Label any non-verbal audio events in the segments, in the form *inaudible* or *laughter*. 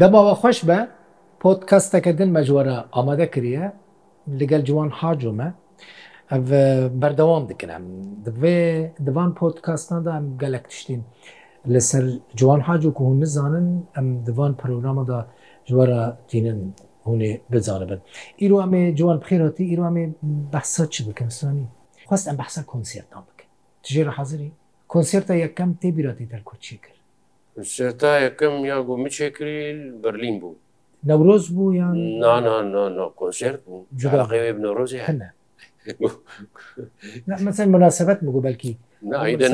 دەماوە خۆش بە پۆتکەستەکە دن مەژوەرە ئامادە کریە لەگەل جوان حاجمە ev berdewam dikirim divê divan podkastan da em gelek tiştîn li ser ciwan hacû ku hûn nizanin em divan programa da ji wara tînin hûnê bizanibin îro em ê ciwan pxêratî îro em ê behsa çi bikin sanî xwast em behsa konsertan bikin Tijê re hezirî konserta yekem tê bîratî ter kurçî kir سێتا یەکەم یا گومچێکری بەرلین بوو نەورۆز بوو یان کۆنسرت بوو جوغاقێ بنەڕۆزی هەنە مەسەر مناسبەت بگو بەلکی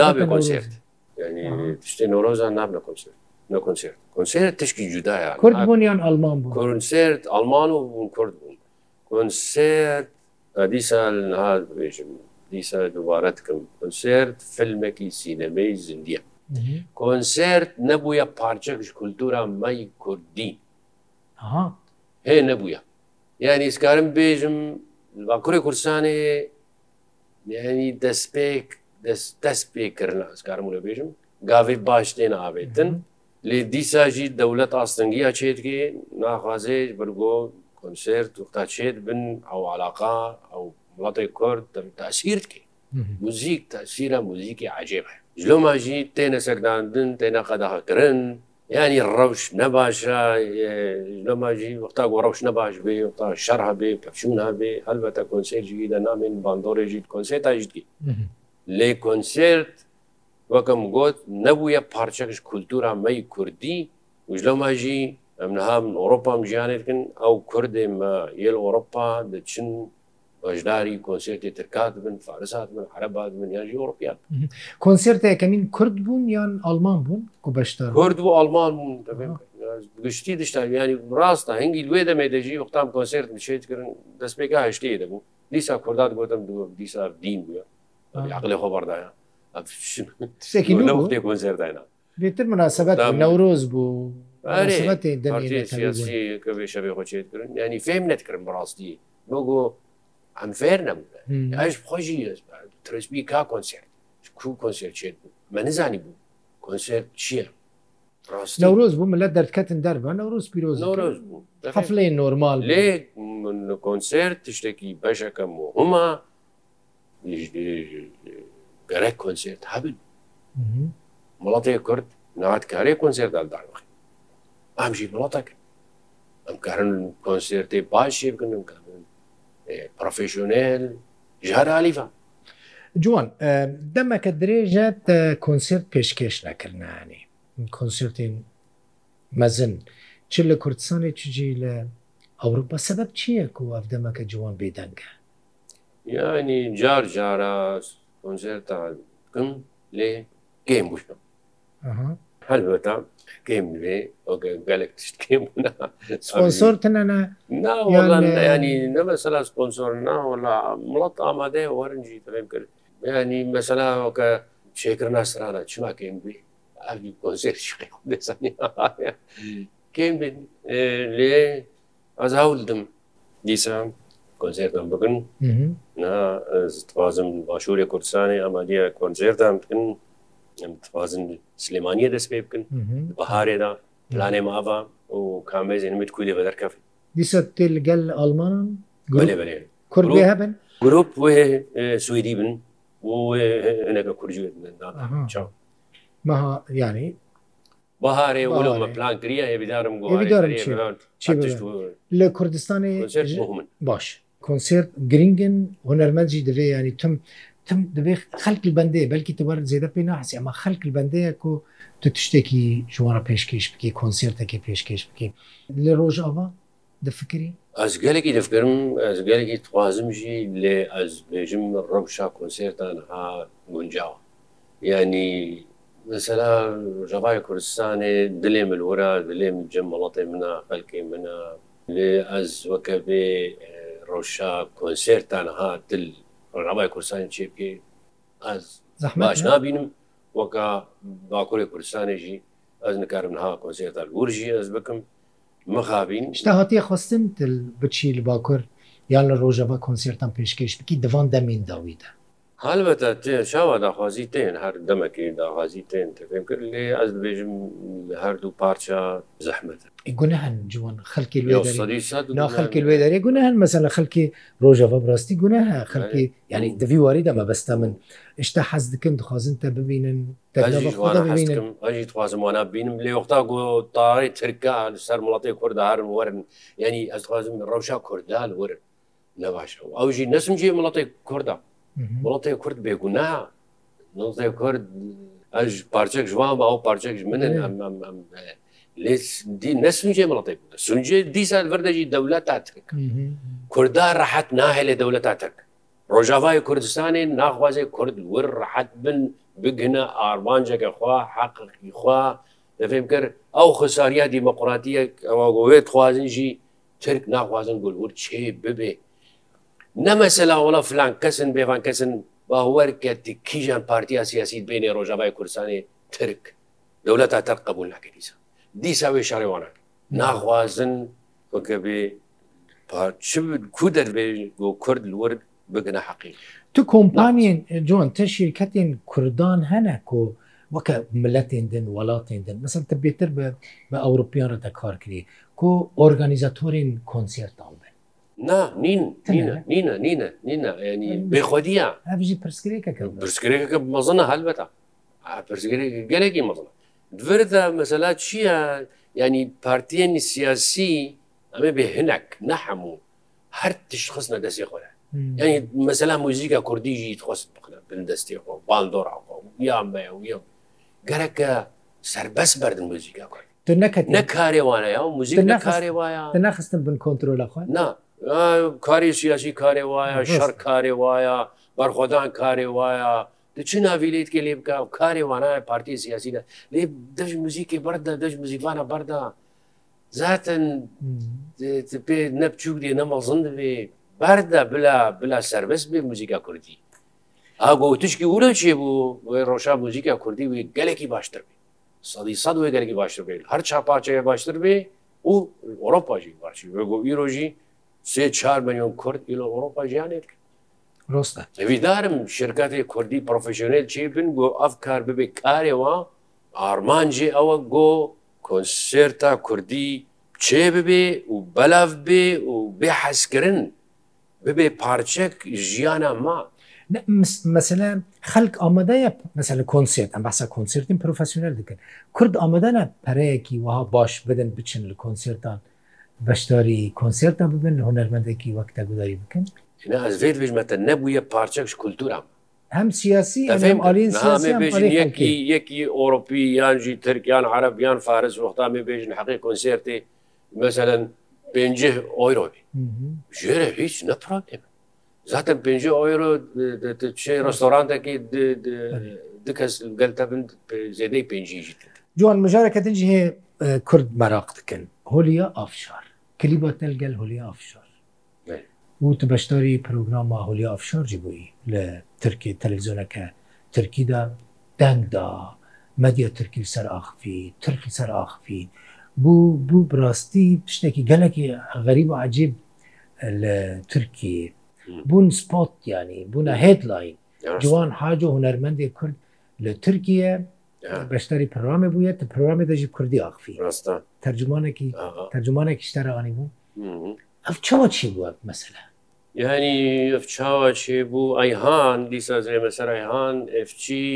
نابێ کۆنسرت تشتی نۆرۆزان ناب لە کۆنسرت نەکنسرت کنسرت تشکی جوداە کورد بوونیان ئەلمان بوو کنسرت ئەلمان و بوون کورد بوون کنسرت دیسا نهاد بێژم دیسا دووارەتکەم کنسرت فلمێکی سینەمەی زیندیە کۆنسرت نەبووە پارچەکش کولتورا مەی کوردی هێ نەبووە یعنی ئیسکارم بێژم باکووری کورسانێ ینی دەستپێک دەست پێکردنا ئەسکارم لە بێژم گاوێ باش تێن ئاوێتن لێ دیساژی دەولەت ئاستەنگی چێتکێ ناخوازێ بەرگۆ کنسرت وختا چێت بن ئەو علاقا ئەو وڵاتی کورد تاسیرکێ موزیک تاسیرە موزیکی عجێبە ژلۆماژی تێنە سەرداندن تێنە قەداهکردن ینی ڕەوش نەباشە لەماژی وەختا گۆ ڕەوش نەباش بێ تا شەر هەبێ پەچون هەبێ هەلبەتە کۆنسێرجی لە نامین باندۆرێژیت کۆنسێت تاژدی لێ کۆنسرت وەکەم گوت نەبووە پارچەکش کولتورا مەی کوردی وژلەماژی ئەم نەهام ئۆروپام ژیانێتکن ئەو کوردێمە یل ئۆروپا دەچن بەژداری کۆنسرتی ترکات بن فارسات بن عربات من یان ئۆروپیان کۆنسرتەکەمین کورد بوون یان ئەلمان بوون کو بەشتر کورد بوو ئەلمان بوون گشتی دشتاویانی ڕاستە هەنگی لێ دەمە دەژی وختام کۆنسرت بشێت کردن دەستپێکا هشتی دەبوو دیسا کوردات گوتم دیسا دین بووە عقلی خۆبەردایە تشتێکی کۆنسرتدایە بێتتر مناسبەت نەورۆز بوو سیاسی کە بێ شەبێ خۆچێت کردن ینی فێم نەتکردن بڕاستی بۆ ئەمفێر نەبوو ئەش خۆشی ترسبی کا کۆنسرت کو کۆنسرت چێت بوو من نزانی بوو کۆنسرت چییە نەورۆز بوو لە دەرکەتن دەربە نەورۆز پیرۆز نۆرۆز بوو حفلێ نۆرمال لێ کۆنسرت تشتێکی بەشەکەم و هما گەرە کۆنسرت هەبن وڵاتەیە کورد ناوات کارێ کۆنسێردان داخی ئەمژی وڵاتەکە ئەم کارن کۆنسرتی باشی بکنم کار پرۆفشنل ژهر علیفە جوان دەمەکە درێژەت کنسرت پێشکێش نەکردانی کنسرتی مەزن چ لە کوردستانی چجی لە ئەوروپا سبب چییە و ئەفدەمەکە جوان بێدەنگە یعنی جار جارە کنسرتان کەم لێ گەیم گوشتم هەلوەتا گەیم لێ گەلێک تشتکەم سپۆنسۆر تەنەنە ینی نەمەسەلا سپۆنسۆر ناوەلا مڵەت ئامادەەیە وەرنجی دەڵێم کرد ینی مەسەلاکە شێکر ناسرانە چماکەم بێ ئەوی کۆزێر دەسانی کم لێ ئەزاولدم دیسان کۆنسێرتان بگن نازم باشووری کوردستانی ئەمادیە کۆنجێردان بکن توازن سلێمانیە دەست پێ بکن بەهارێدا پلانێ ماوا و کامێزێنمت کولی بە دەرکەف دیسە تێ لەگەل ئەلمانان گولێ بێ کورد هەبن گرۆپ سوئدی بن هەنەکە کورجێت مەها ینی بەهارێ وڵۆمە پلان کریە هێبیدارم لە کوردستانی باش کنسرت گرنگن هوەرمەجی دەوێ ینی تم تم دەبێ خەک بندێ بەلکی تەوە زیێدە پێی ناسی ئەمە خەک بندەیە و تو تشتێکی ژوارە پێشکەش بکە کنسرتەکە پێشکەش بکەین لە ڕۆژ ئەوە دەفکری ئەس گەلێکی دەفکەم ئەس گەلێکی توازمژی لێ ئەس بێژم ڕەمشا کنسرتان ها گونجاوە ینی مثلا ژەوای کوردستانێ دلێ منوەرە دلێم جەمەڵەتی منە خەلکی منە لێ ئەس وەکە بێ ڕۆژا کنسرتان ها دل ڕۆژنامای کوردستانی چێ بکەی ئەس باش نبینم وەکە باکووری کوردستانێکی ئەس نکارم نها کۆنسێتە گورژی ئەس بکەم مخابین شتا هااتە خواستن تل بچی لە باکوور یان لە ڕۆژەوە کنسرتان پێشکەش بکی دەوان دەمین داویدا هەلبەتە تێ شاوە داخوازی تێن هەر دەمەکەی داخوازی تێن تەکەم کرد لێ ئەس بێژم هەردوو پارچە زەحمەت گونە هەن جوان خەکی خەکی لێ دەێ گونە هەن مەسە لە خەکی ڕۆژەوە بڕاستی گونە هە خەکی ینی دەوی واری دەمە بەستا من شتا حەز دکم دخوازن تە ببینن خوازم وانە بینم لێ وەختا گۆ تاڕی ترکان سەر وڵاتی کورددارن وەرن ینی ئەستخوازم ڕەوشە کورددان ورن نەباشە ئەوژی نسمجی وڵاتی کورددان وڵاتی کورد بێگونا نۆزای کورد ئەش پارچەک ژوان بە ئەو پارچەک منن دی نەسنجێ مڵەتی سنجێ دیسان بەردەژی دەولەت تاتک کوردا ڕحەت ناهێ لە دەولەت تاتک ڕۆژاوای کوردستانی ناخوازێ کورد ور ڕحەت بن بگنە ئاروانجەکە خوا حقی خوا دەفێم کرد ئەو خساریا دیمەقراتیە ئەوەگوێت خوازنجی ترک ناخوازن گولور چێ ببێ نەمەسەلا وڵە فلان کەسن بێوان کەسن باوەرکە کیژان پارتیا سیاسی بینێ ڕۆژاوای کوردستانی ترک دەولەت تا تەرق قبول ناکە دیسا دیسا وێ شارێوانە ناخوازن وەکە بێ کو دەربێ بۆ کورد لورد بگنە حەقی تو کۆمپانین جۆن تە شیرکەتین کوردان هەنە کۆ وەکە ملەتێن دن وڵاتێن دن مثل تە بێتر بە بە ئەوروپیانە دەکارکری کۆ ئۆرگانیزاتۆرین کۆنسیرتان بێ نا نین نینە نینە نینە نینە ینی بێخۆدیە هەبژی پرسکرێکەکە پرسکرێکەکە مەزنە هەلبەتە پرسگرێک گەلێکی مەزنە دوردە مەسەلا چییە ینی پارتیێنی سیاسی ئەمە بێ هەنک نەحەموو هەر تش خستە دەستی خۆرە ینی مەسەلا موزیکە کوردیژی خۆست بن دەستی خۆ باندۆڕ یام و یم گەرەکە سربەس بەردن موزیکا کوڕ نەکە نەکارێوانە موزیک نەکارێ وایە نەخستن بن کۆنتترۆلە خوۆ نا کاری سیاسی کارێ وایە شەر کارێ وایە بەرخۆدان کارێ وایە دچ ناویلیت کە لێ بکە کارێ وانایە پارتی سیاسیدا لێ دەژ موزیکی بەردا دەژ موزیکانە بەردا زاتن پێ نەپچوک دێ نەمەڵزن دەبێ بەردا بلا بلا سربەست بێ موزیکا کوردی ئاگۆ تشکی ورە چێ بوو وی ڕۆژا موزیکا کوردی وی گەلێکی باشتر بێ سەدی سەد وێ گەلێکی باشتر بێ هەر چاپارچەیە باشتر بێ و ئۆڕۆپاژی باشی وێگۆ ئیرۆژی سێ چار ملیۆن کورد ئیل ئەوروپا ژیانێت ڕۆستە لەویدارم شرکتی کوردی پرۆفسیۆنل چی بن بۆ ئەف کار ببێ کارەوە ئارمانجێ ئەوە گۆ کۆنسێرتا کوردی چێ ببێ و بەلاف بێ و بێ حەزکردن ببێ پارچەک ژیانە ما مثلە خەک ئامادەیە مثل کنسرت ئەم بەسە کنسرتین پروفسیۆنل دکن کورد ئامادەە پەرەیەکی وها باش بدەن بچن لە کنسرتان بەشداری کۆنسرتە ببن هوەرمەندێکی وەکتە گوداری بکەن ئەزێت بژمەتە نەبووە پارچەکش کولتورام هەم سیاسی یەکی ئۆروپی یانجی ترکیان عربیان فارس وەختامی بێژن حقی کۆنسرتی مثلەن پێنج ئۆیرۆبی ژێرە هیچ نەپراکێ زاتە پێنج ئۆیرۆ چێ ڕستۆرانێکی دکەس گەلتە بن زێدەی پێنجیژیت جوان مژارە کە دنجی هەیە کورد مەراق دکن هۆلیە ئافشار کلیبەتل گەل هولی ئافشار وت بەشداری پرۆگراما هولی ئافشارجی بووی لە ترکی تەلەزیۆنەکە ترکیدا دەنگدا مەدیە ترکی سەر ئاخفی ترکی سەر ئاخفی بوو بوو براستی شتێکی گەلێکی غەریب و عجیب لە ترکی بوون سپۆت ینی بوونە هێدلاین جوان حاج و هوەرمەندی کورد لە ترکیە بەشداری پرۆامێ بووە تە پرۆامێ دەژی کوردی ئاخفی تەرجمانێکی تەرجمانێکی شتەرانی بوو ئەف چاوە چی بووە مەسەلا یعنی ئەف چاوە چی بوو ئەیهان دیسازێ مەسەر ئەیهان ئفچی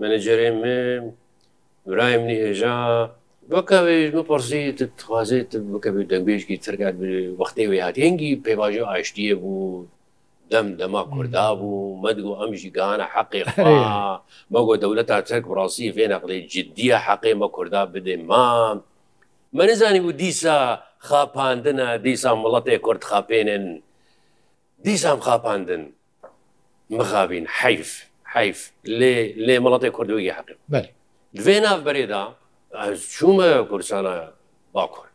منەجەرێ من برایم نیهێژا وەکەێژ مپەرسیت توازێت بکە دەنگبێژکی ترگات وەختی وێ هاات هێنگی پێواژە ئاشتیە بوو دەم دەما کووردا بوو مەدگو ئەم ژیگانە حەقی مەگۆ دەولەت تا چەرک ڕاستی فێنەقڵێ جددیە حەقێمە کووردا بدێ مام مە نزانی و دیسا خاپاندنە دیسان وڵەتێک کورد خاپێنن دیسام خاپاندن مخابین حیف حیف لێ لێ مڵەتی کوردوی حەقی دوێ ناف بەرێدا چوومە کورسانە باکوور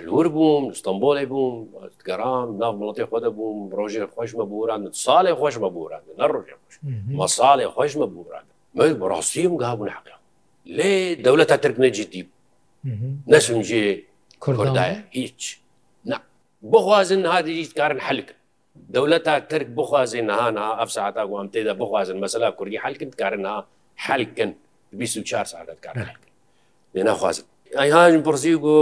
لور بووم ستمبۆلی بووم گەرام ناو وڵاتی خۆدە بووم ڕۆژێ خۆشمە بووران ساڵێ خۆشمە بووران نە ڕۆژێ خۆش مە ساڵێ خۆشمە بووران من بڕاستیم گابوون حق لێ دەولەتە ترکنە جدی نەسنجێ کوردایە هیچ بخوازن هادی هیچ کارن حلک دەولەتە ترک بخوازن نهانا ئەف ساعتا وام تێدا بخوازن مەسەلا کوردی حلکن کارنا حلکن 24 ساعت کار لێ ناخوازن ئەیهاژم پرسی گۆ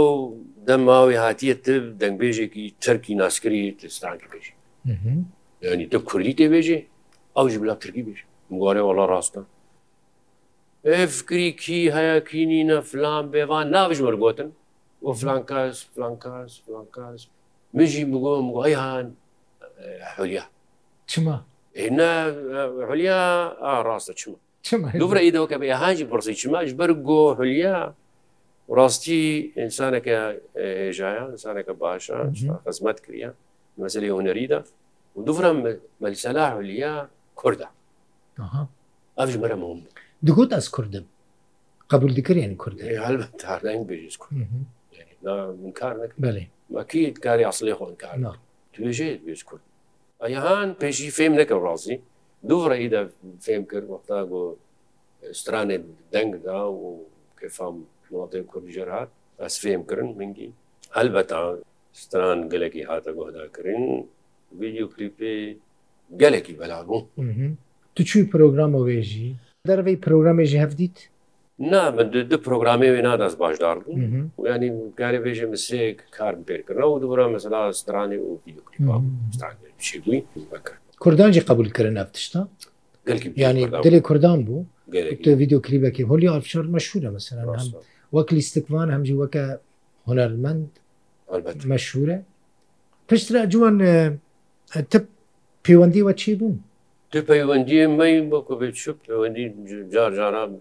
دەماوەی هاتیە تر دەنگبێژێکی چەرکی ناسکری تستانکی بێژی ینی تە کوردی تێبێژێ ئەو ژبلا ترکی بێژ گوارێ وڵا ڕاستە ئفکری کی هەیە کینینە فلان بێوان ناوژ مەرگوتن و فلانکاس فلانکاس فلانکاس مژی بگۆم گوهان حولیا چما هەولیا ڕاستە چما دوورە ئیدەوە کە بە هاجی پرسی چماش بەر گۆ هەولیا ڕاستی ئینسانەکە هێژایە ئینسانەکە باشە خزمەت کریە مەسلی هوەریدا و دوورم مەلیسەلا علیە کووردا ئەش مەرە مهم دگوت ئەس کوردم قبول دکرێن کورد تاردەنگ بێژ کار مەکی کاری ئاسلی خۆن کار توێژێت بێژ کورد ئەیهان پێشی فێم نەکەم ڕازی دوڕێیدا فێم کرد وەختا بۆ استرانێ دەنگدا و کفام وڵاتەی کوردژێر هات ئەس فێم کردن منگی هەلبەتا ستران گەلێکی هاتە گۆداکردن ویدیو کلیپی گەلێکی بەلاگوو تو چوی پرۆگرامە وێژی دەرەوەی پرۆگرامێژی هەفتیت نا من دو پرۆگرامی وێ نادەست باشدار بوو ینی کاری بێژە مسێک کارم پێکردنەوە و دوورە مەسلا سترانی و ویدیو کلیپشی بووی بکرد کوردانجی قبولکردن هەفتشتا ینی دلی کوردان بوو ویدیو کلیبەکی هۆلی ئافشار مەشهورە مەسەر وەک لیستکوان هەمجی وەکە هونەرمەند مەشهورە پشترا جوان تب پەیوەندی وە چی بوون تو پەیوەندی مەی بۆکو بێت شو پەیوەندی جار جاران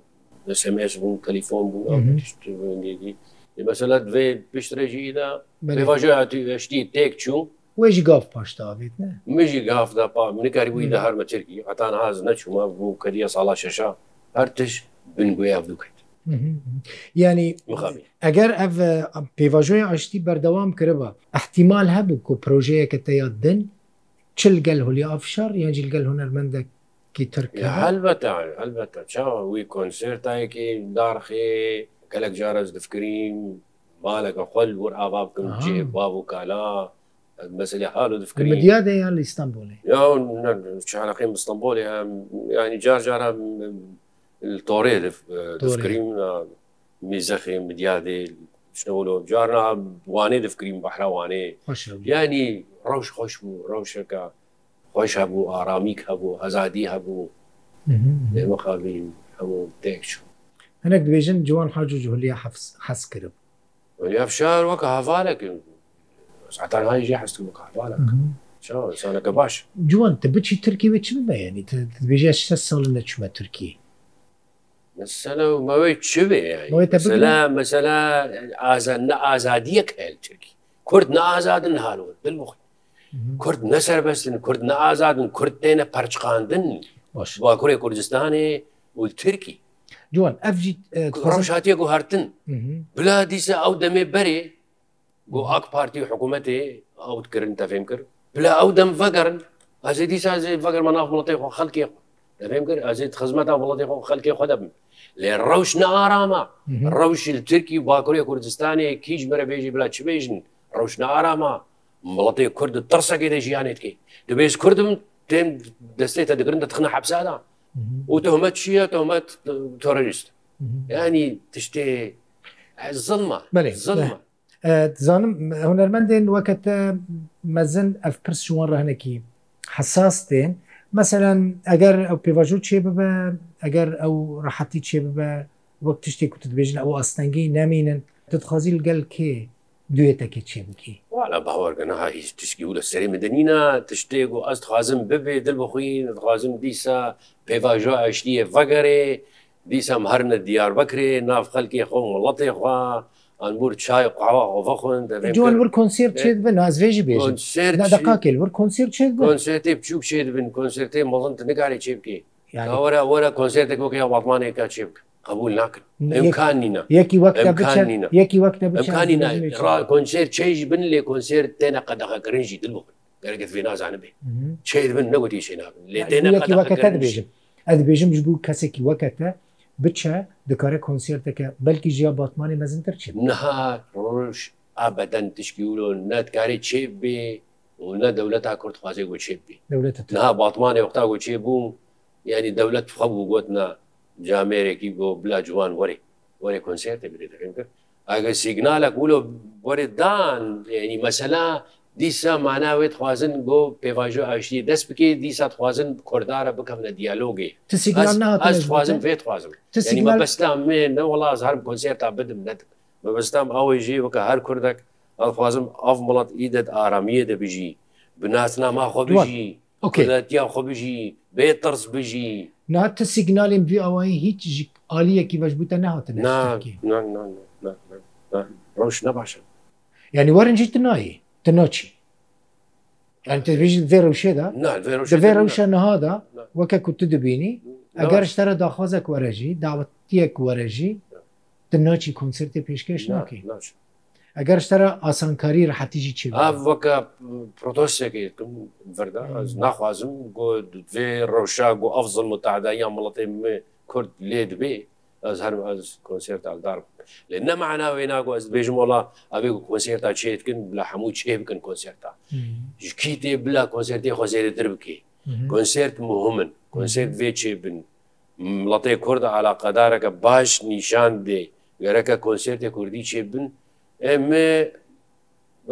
سمس بوون تەلیفۆن بوون پەیوەندی مەسەلات دوێ پشترەژیدا بەواژاتی وشتی تێک چوو وێژی گاف پاشتاێت مژی گافدا پا منکاری بووی لە هەرمەچرکی ئەتان هاز نەچوومە بوو کەریە ساڵا شەشا هەر تش بنگوێ دوکەین ینی ئەگەر ئەف پێڤژۆی ئاشتی بەردەوام کردەوە احتیمال هەبوو کۆ پرۆژەیەکە تەیە دن چلگەل هولیا ئافشار یان جلگەل هوەرمەندە ترکە هەبەتە هەبەتە چاوە وی کۆنسرتایەکی دارخێ کەلک جارەز دفکرین مالەکە خۆل ور ئاوا بکەم جێ باب و کالا مەسلی حال و دفکرین دیادە یان لە ئیستانبولێ یا چاقی مستنبولی هەم ینی جار جارە طارێ دەفکریم میزەخێ مدیادێ جارنا وانێ دەفکریم بەحراوانێ ینی ڕەوش خۆش بوو ڕەوشەکە خۆش هەبوو ئارامیک هەبوو ئەزادی هەبوو مەقابلین هەموو تێک شو هەنێک دوێژن جوان حاج و جوهلیە حەس کرد افشار وەکە هاوارەکەتانهاژ حست وەکەوارەکەسانەکە باش جوان تە بچی ترکی وێ چ بەیانی بێژە سە ساڵ نەچمە ترکی مەوەی چ مەسەلا ئازان ئازادیەک هەلتێکی کورد نازادن هاڵوت بمخی کورد نەسەربەستن کورد نازادن کورد تێنە پەرچقااندن وا کوری کوردستانی و ترکی جوان ئەفجی شاتێک و هەرتن بلا دیسە ئەو دەمێ بەرێ بۆ ئاک پارتی حکوومەتێ ئەوتکردن تەفێم کرد بلا ئەو دەم ڤگەرن ئەزی دیسا ڤگەر مەناف مڵەتی خۆ خەڵکی خۆ دەبێم کرد ئازیت خزمەت وڵاتی خۆ خەلکی خۆ دەبم لێ ڕەوش نەئارامە ڕەوشی ترکی باکووری کوردستانی کیش بەرە بێژی بلا چ بێژن ڕەوش نەئارامە وڵاتی کورد ترسەکەی دە ژیانێتکی دەبێز کوردم تێم دەستێتە دەگرن دە تخنە حەبسادا و تهمەت چیە تهمەت تۆرەریست ینی تشتێ زڵمە زڵمە دزانم هوەرمەندێن وەکەتە مەزن ئەف پرسیوان ڕەهنەکی حساس دێن مثلەن ئەگەر ئەو پێواژوو چێ ببە ئەگەر ئەو ڕحەتی چێ ببە وەک تشتێک کوتت بێژن ئەو ئەستەنگی نامینن دەتخوازیل گەل کێ دوێتەکە چێ بکی والا باوەرگەنەها هیچ تشکی و لە سەری مدەنینا تشتێک و ئەست خوازم ببێ دل بخۆی دخوازم دیسا پێواژۆ ئاشتیە ڤگەرێ دیسام هەرنە دیار بکرێ ناف خەلکی خۆ وڵەتێ خوا ئەبور چای قاوا خۆن ور کنسیر چێت بن نازێژی بێ دەقاکل ور کنسیر چێت کنسرتی بچوک چێت بن کنسرتی مڵند نگاری چێ بکە وەرە وەرە کنسرتێک وەکە وڵاتمانێکە چێ بکە قبول ناکن امکانینە یەکی وەکتە یەکی وەکتە کنسر چێژ بن لێ کنسر تێنە قەدەقە گرنجی دل بکن گەرگت فێ نازانە بێ چێت بن نەگوتی شێ نابن لێ تێنە وەکەتە دەبێژم ئەدەبێژم بوو کەسێکی وەکەتە بچە دکارە کنسیرتەکە بەلکی ژیا باتمانی مەزنتر چی نها ڕۆژ ئابدەن تشکی و نەتکاری چێ بێ نە دەولەت تا کوردخوازی گۆ چێ بێ دەولەت نها باتمانی وەختا گۆ چێ بوو ینی دەولەت خەبوو گوتنا جامێرێکی بۆ بلا جوان وەری وەری کنسیرتە بێت ئەگە سیگنالە گولۆ وەرێ دان ینی مەسەلا دیسا ماناوێت خوازن بۆ پێواژۆ ئاشتی دەست بکەی دیسا خوازن کوردارە بکەم لە دیالۆگی خوازم پێت خوازم بەستام مێ نەوەڵاز هەر کۆنسێر تا بدم نەت بەبستام ئەوەی ژێ وەکە هەر کوردێک ئەخوازم ئەف مڵات ئیدت ئارامیە دەبژی بناسناما خۆ بژی یا خۆ بژی بێ ترس بژی ناتە سیگنالیم بێ ئەوەی هیچ عالیەکی بەش بووتە ناوتە ڕۆش نەباشە ینی وەرنجیت نایی de noci vê rewşêda vê rewşe niha da weke ku tu dibînî eger ji te re daxwazek were jî dawetiyek were jî di noçî konsertê pêşkeş nakî eger ji te re asankarî rehetî jî çi weke protosekê verda naxwazim got vê rewşa got efzil mutadaiya milatê me Kurd lê dibê ez her ez konsertdar لە نەماناوێ ناگواز بێژم وڵا ئەبێ کۆسیێرتا چێتکن لە هەموو چێ بکەن کۆنسێرتا ژکی تێ بلا کۆنسێرتی خۆزێرتر بکەی کۆنسرت مهمن کۆنسرت وێ چێ بن مڵەتی کووردە علاقەدارەکە باش نیشان دێ گەرەکە کۆنسرتی کوردی چێ بن ئێمە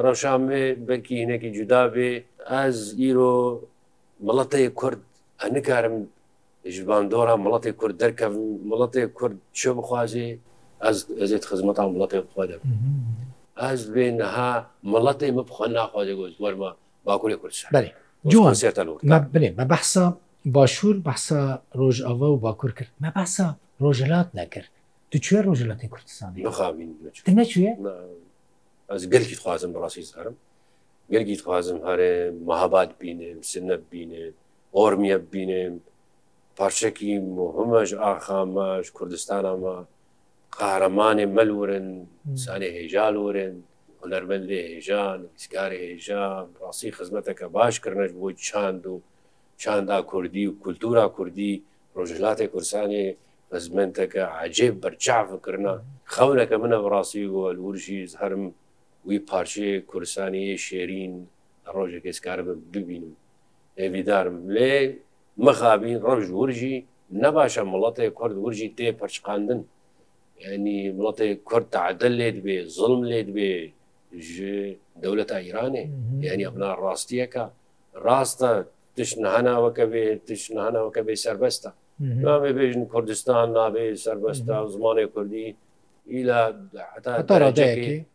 ڕەوشامێ بەرکی هینەکی جودا بێ ئەز ئیرۆ مڵەتی کورد ئەنکارم ژبان دۆرە مڵەتی کورد دەرکە مڵەتی کورد چۆ بخوازیێ ez ezê xizmetan miletê xwe de ez bê niha miletê min xwe naxwa got werma bakurê kurd Joan bilê me behsa başûr behsa roj ava û bakur kir me behsa rojelat nekir Tu çûye rojelatê Kurdistanê neçûye Ez gelkî dixwazim birasî zarim gelkî dixwazim herê mehebat bînim sinne bînim ormiye bînim parçekî muhimeş axameş Kurdistana me قارەمانێ مەلورن سانێ هێژالورن هەنەرمەند لێ هێژان ویسکاری هێژان ڕاستی خزمەتەکە باشکردنەش بۆ چاند و چاندا کوردی و کولتورا کوردی ڕۆژلاتی کورسانی بەزمنتەکە عجێب بەرچافکردنا خەونەکە منە بڕاستی و لورژی هەرم وی پارچێ کورسانی شێرین ڕۆژێک ئێسکار ببینم ئێویدارم لێ مەخابین ڕۆژ ورژی نەباشە مڵەتی کورد ورژی تێ پەرچقاندن ینی وڵاتێک کورد تعدل لێت بێ زڵم لێت بێ دەولەتە ئیرانێ ینی ئەبنا ڕاستیەکە ڕاستە تشنهناوەکە بێ تشنهناوەکە بێ سربەستە نامێ بێژن کوردستان نابێ سربەستە زمانی کوردی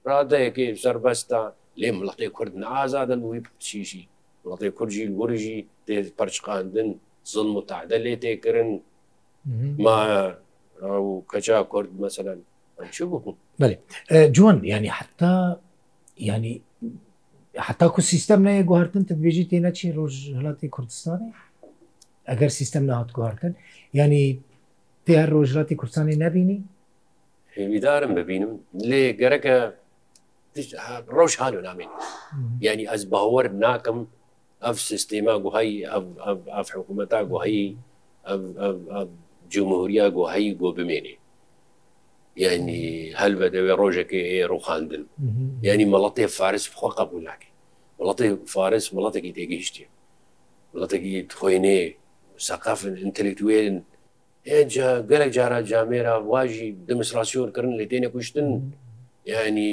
ڕادەیەکی سربەستە لێ مڵەتی کورد ئازادن وی پچیشی وڵاتی کورجی گورژی تێ پەرچقاندن زڵ متعدە لێ تێکردن ما کەچا کرد مثلەن بڵێ جوان ینی حتا ینی حتاکو سیستم نەیە گوهارتن تبێژی تێنەچی ڕۆژ هەڵاتی کوردستانی ئەگەر سیستم نهات گوهارتن ینی تیار ڕۆژلاتی کوردستانی نبینی هێویدارم ببینم لێ گەرەکە ڕۆژ هاانو نامێن ینی ئەس باوەەر ناکەم ئەف سیستێما گوهایی ئەف حکوومەتا گوهایی جمهوریا گۆهایی گۆ بمێنێ ینی هەل بە دەوێ ڕۆژێکی ڕوخاندن ینی مەڵەتی فارس بخوا قبول ناکە وڵاتی فارس وڵاتێکی تێگەیشتی وڵاتێکی خۆێنێ سەقافن ئینتەلکتوێن هێجا گەلێک جارە جامێرا واژی دمسراسیۆنکردن لە دێنە کوشتن ینی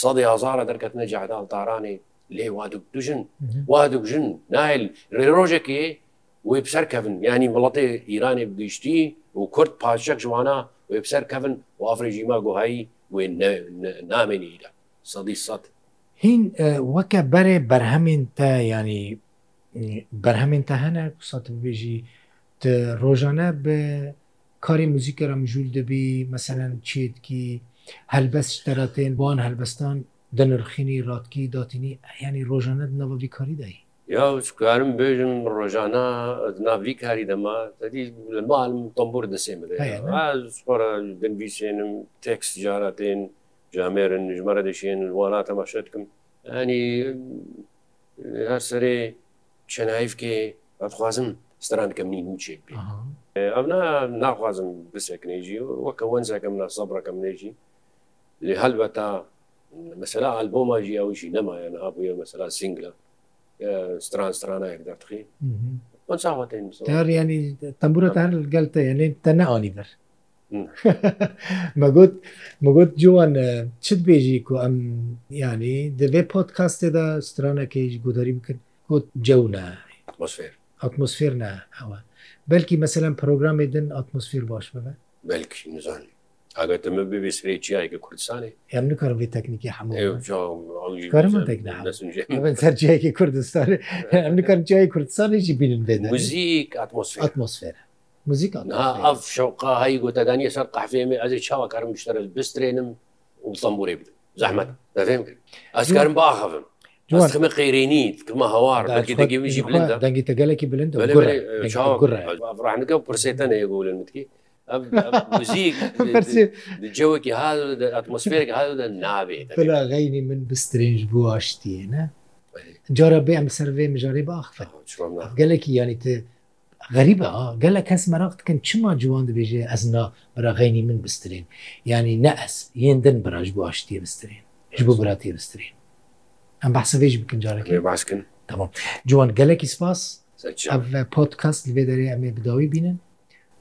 سەدی هزارە دەرکەتنە جادا تارانێ لێ وادوک دوژن وادوک ژن نایل ڕێ ڕۆژێکی وێ پسەر کەون ینی وڵاتی ئیرانێ بگەیشتی و کورد پاشەک جوانە وێ پسەر کەون و ئافرژیما گوهایی وێ نامێنی ئیران سەدی سەد هین وەکە بەرێ بەرهەمین تە ینی بەرهەمین تا هەنە قسەتم بێژی ڕۆژانە بە کاری موزیکەرم ژول دەبی مەمثلەن چێتکی هەلبەستەرەتێن بۆن هەلبەستان دەنرخینی ڕاتکی داتینی ئەیانی ڕۆژانە نەوەبی کاری دایی یا چکارم بێژم ڕۆژانە ناوی کاری دەما لە ماڵم تۆمبور دەسێمەخۆرە دەنویسێنم تێکس جاراتێن جامێرن ژمارە دەشێن وانە تەماشەتکم ئەنی هەر سەرێ چەنایفکێ ئەتخوازم ستران کەم نی موچێک بێ ئەم ناخوازم بسێکنێژی وەکە وەنزەکەم نا سەبڕەکەم نێژی لێ هەلبەتا مەسەلا ئەلبۆماژی ئەوشی نەمایە نەها بووە مەسەلا سنگلە stran stranayek dertxî yani tembûra te her gel te yenê te neanî ber me got me got ciwan çit bêjî ku em yanî divê podcastê de stranekê ji gudarî bikin got cew ne atmosfer atmosfer ne hewa belkî mesela programê din atmosfer baş bibe belkî nizanî ئەگەر تەمە ببێ سرێکیایکە کوردستانی هەم نکارم لێ تەکنیکی هەموو سەرجیایکی کوردستان ئەم نکارم جیای کوردستانێکی بینن بێن موزیک ئاتمۆسفێر موزیک ئەف شەوقا هایی گۆتەدانی سەر قحفێمێ ئەزی چاوەکارم شتەرە بسترێنم وڵتەمبورێ بدم زەحمەت دەفێم کرد ئەسکارم باخەم جوانمە قەیرێنیت کمە هەوار دەنگی تەگەلێکی بلند ڕانگە پرسێتە نێگوڵن متکی *laughs* جوێکی ها ئەتمسفێرێک هادا نابێت غینی من بسترنج بووە شتێنە جارە بێ ئەم سەرێ مژارەی باخ گەلێکی ینی ت غەریبە گەلە کەس مەراقتکن چما جوان دەبێژێ ئەزنا بەراغینی من بسترین ینی نەس هێندن بەراژ بۆ ئاشتی بسترین هیچ بۆ براتی بسترین ئەم بەسەێژ بکن جارەکە باسکن تمام جوان گەلێکی سپاس پۆتکەست لێ دەرێ ئەمێ بداوی بینن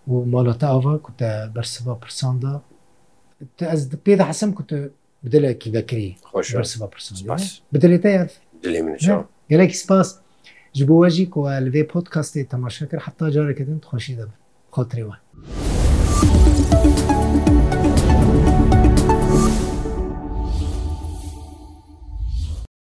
و malata ava ku te bersiva pirsan da ez pê de hesim ku tu bidelekî vekirî xş bersiva pirsan Bidilê te yer gelekî spas ji bo we jî ku li vê podcastê temaşakir heta carekedin xşî de xatirê we.